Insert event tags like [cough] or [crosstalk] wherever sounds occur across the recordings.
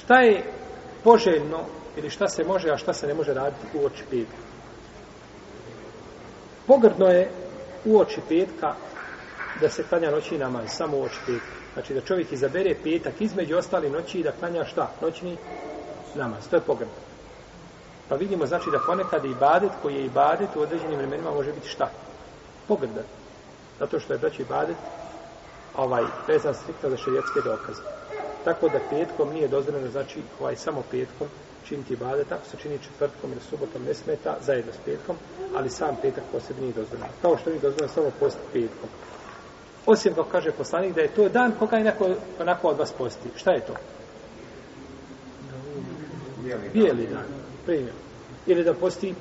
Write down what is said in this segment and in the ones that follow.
šta je poželjno ili šta se može, a šta se ne može raditi u oči petka. Pogrdno je u oči petka da se klanja noći namaz, samo u oči petka. Znači da čovjek izabere petak između ostali noći i da klanja šta? Noćni namaz. To je pogrdno. Pa vidimo znači da ponekad i badet koji je i badet u određenim vremenima može biti šta? Pogrdan. Zato što je braći badet ovaj, vezan strikta za šarijetske dokaze. Tako da petkom nije dozvoljeno, znači ovaj samo petkom činiti ibadet, tako se čini četvrtkom ili subotom ne smeta zajedno s petkom, ali sam petak posebno nije dozvoljeno. Kao što nije dozvoljeno samo post petkom. Osim kako kaže poslanik da je to dan koga je neko onako od vas posti. Šta je to? Bijeli dan. Primjer. Ili da posti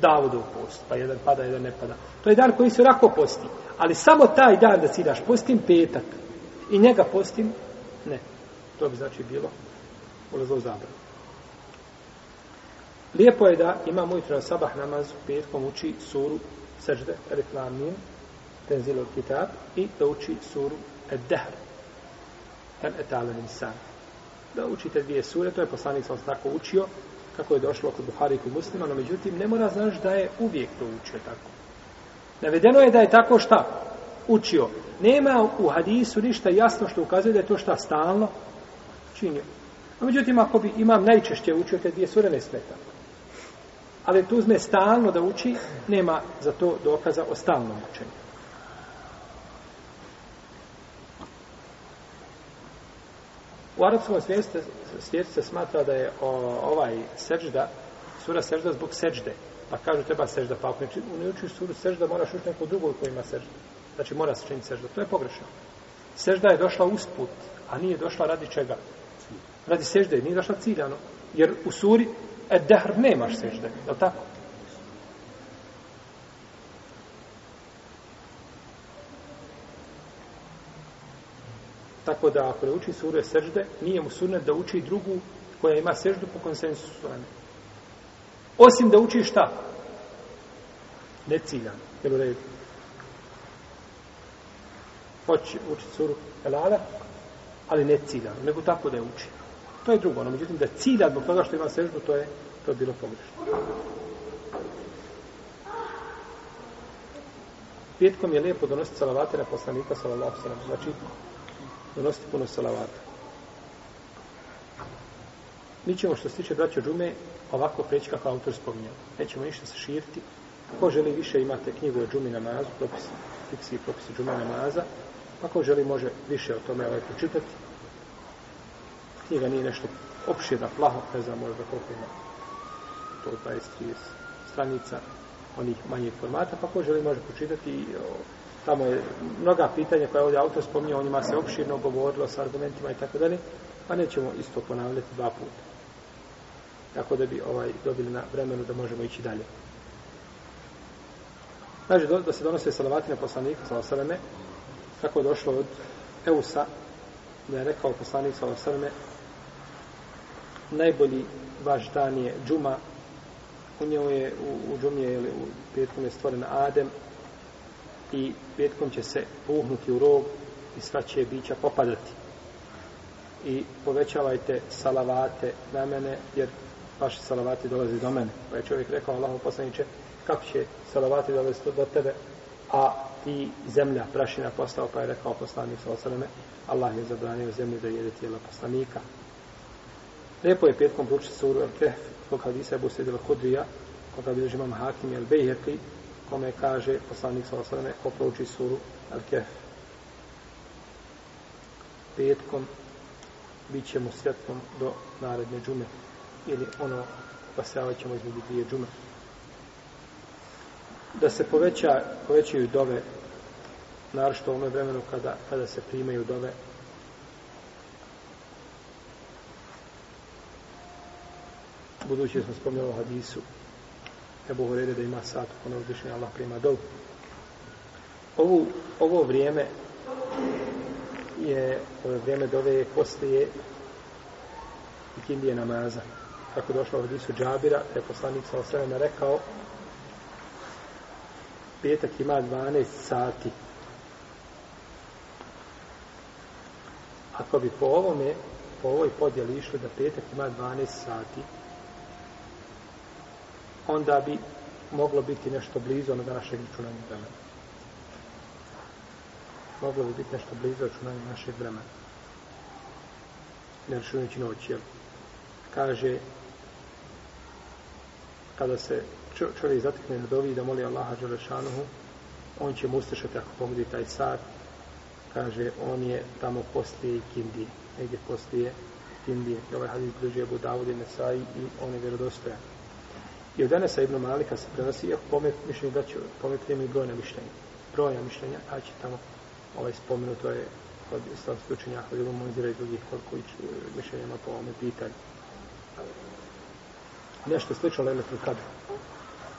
Davudov post, pa jedan pada, jedan ne pada. To je dan koji se rako posti. Ali samo taj dan da si daš, postim petak i njega postim, ne. To bi znači bilo ulazlo zabranu. Lijepo je da ima ujutro na sabah namaz u petkom uči suru sežde reklamin, tenzilo kitab i da uči suru Ed-Dahr, El Etale Nisan. Da učite dvije sure, to je poslanik sam tako učio, kako je došlo kod Buhari i muslima, no međutim ne mora znaš da je uvijek to učio tako. Navedeno je da je tako šta? Učio. Nema u hadisu ništa jasno što ukazuje da je to šta stalno učinio. A međutim, ako bi imam najčešće učio te dvije sure, ne smeta. Ali tu uzme stalno da uči, nema za to dokaza o stalnom učenju. U arapskom svijestu, svijestu se smatra da je o, ovaj sežda, sura sežda zbog sežde. Pa kažu treba sežda, pa ako ne učiš suru sežda, moraš učiti neko drugo koji ima sežda. Znači mora se činiti sežda. To je pogrešno. Sežda je došla usput, a nije došla radi čega? Radi radi sežde, nije došla ciljano. Jer u suri Ed-Dahr nemaš sežde, je li tako? Tako da ako ne uči suru sežde, nije mu sunet da uči drugu koja ima seždu po konsensusu. Osim da uči šta? Ne ciljano, je li redu? Hoće učiti suru Elala, ali ne ciljano, nego tako da je učio. To je drugo, no međutim da cilja zbog toga što ima sežbu, to je to je bilo pogrešno. Pjetkom je lijepo donositi salavate na poslanika, salavate, salavate, znači donositi puno salavata. Mi ćemo što se tiče braća džume ovako preći kako autor spominja. Nećemo ništa se širiti. Ko želi više imate knjigu o džumi namazu, propisi, fiksi i propisi džume namaza. Ako želi može više o tome ovaj pročitati knjiga nije nešto opširna, plaho, ne znam možda koliko ima to 20-30 stranica onih manjih formata, pa ko želi može počitati tamo je mnoga pitanja koja je ovdje autor spominjao, o njima se opširno govorilo sa argumentima i tako dalje, pa nećemo isto ponavljati dva puta. Tako da bi ovaj dobili na vremenu da možemo ići dalje. Znači, do, da se donose salavati na poslanika, sa osaleme, kako je došlo od Eusa, da je rekao poslanik sa osaleme, najbolji vaš dan je džuma u njoj je u, u džumi je ili u petkom je stvoren Adem i petkom će se puhnuti u rog i sva će bića popadati i povećavajte salavate na mene jer vaši salavati dolaze do mene pa je čovjek rekao Allahu poslaniče kako će salavati dolaziti do tebe a ti zemlja prašina postao pa je rekao poslanik sa osaname Allah je zabranio zemlju da jede tijela poslanika Lepo je petkom pručiti suru Al-Kehf, tog hadisa Ebu Sredila Kudrija, koga bilo živam Hakim i Al-Bejheqi, kome kaže poslanik sa osvrame, ko pruči suru Al-Kehf. Petkom bit ćemo svjetlom do naredne džume, ili ono pasavat ćemo između dvije džume. Da se poveća, povećaju dove, naravno što u ovome vremenu kada, kada se primaju dove, budući smo spomnjali o hadisu Ebu Horeire da ima sat u kojem uzvišenje Allah prima dol ovo, ovo vrijeme je ovo vrijeme dove je postoje i kim je namaza kako došlo u hadisu Džabira da je poslanik sa osrema rekao petak ima 12 sati ako bi po ovome po ovoj podjeli išli da petak ima 12 sati onda bi moglo biti nešto blizu onog našeg računanja vremena. Moglo bi biti nešto blizu računanja našeg vremena. Ne računajući noć, jel? Kaže, kada se čovjek zatekne na dovi da moli Allaha Đelešanuhu, on će mu ustršati ako pomodi taj sat, kaže, on je tamo poslije Kindije, negdje poslije Kindije. I ovaj hadis bliže Abu Dawud i Nesai i on je vjerodostojan. I od Enesa ibn Malika se prenosi, iako pomet, mišljenje da će pometiti mi brojne mišljenje. Brojne mišljenja, a će tamo ovaj spomenu, to je kod islamske učenja, kod ilu monzira i drugih kod koji e, mišljenje ima po ovome pitanju. Nešto slično Lenetru Kadru.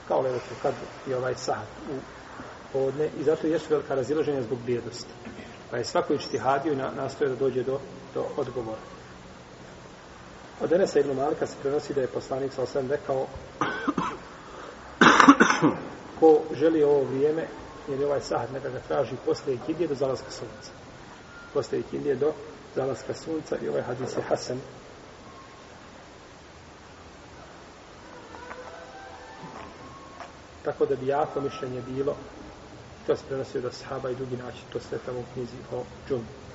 Kao Lenetru Kadru i ovaj sahat u podne. I zato jesu velika razilaženja zbog bjednosti. Pa je svako ići tihadiju i na, nastoje da dođe do, do odgovora. Od Enesa ibn Malika se prenosi da je poslanik sa osvijem rekao [clears throat] ko želi ovo vrijeme, jer je ovaj sahad neka ga traži poslije ikindije do zalaska sunca. Poslije ikindije do zalaska sunca i ovaj hadis je hasan. Tako da bi jako mišljenje bilo, to se prenosio do sahaba i drugi način, to sve tamo u knjizi o džumu.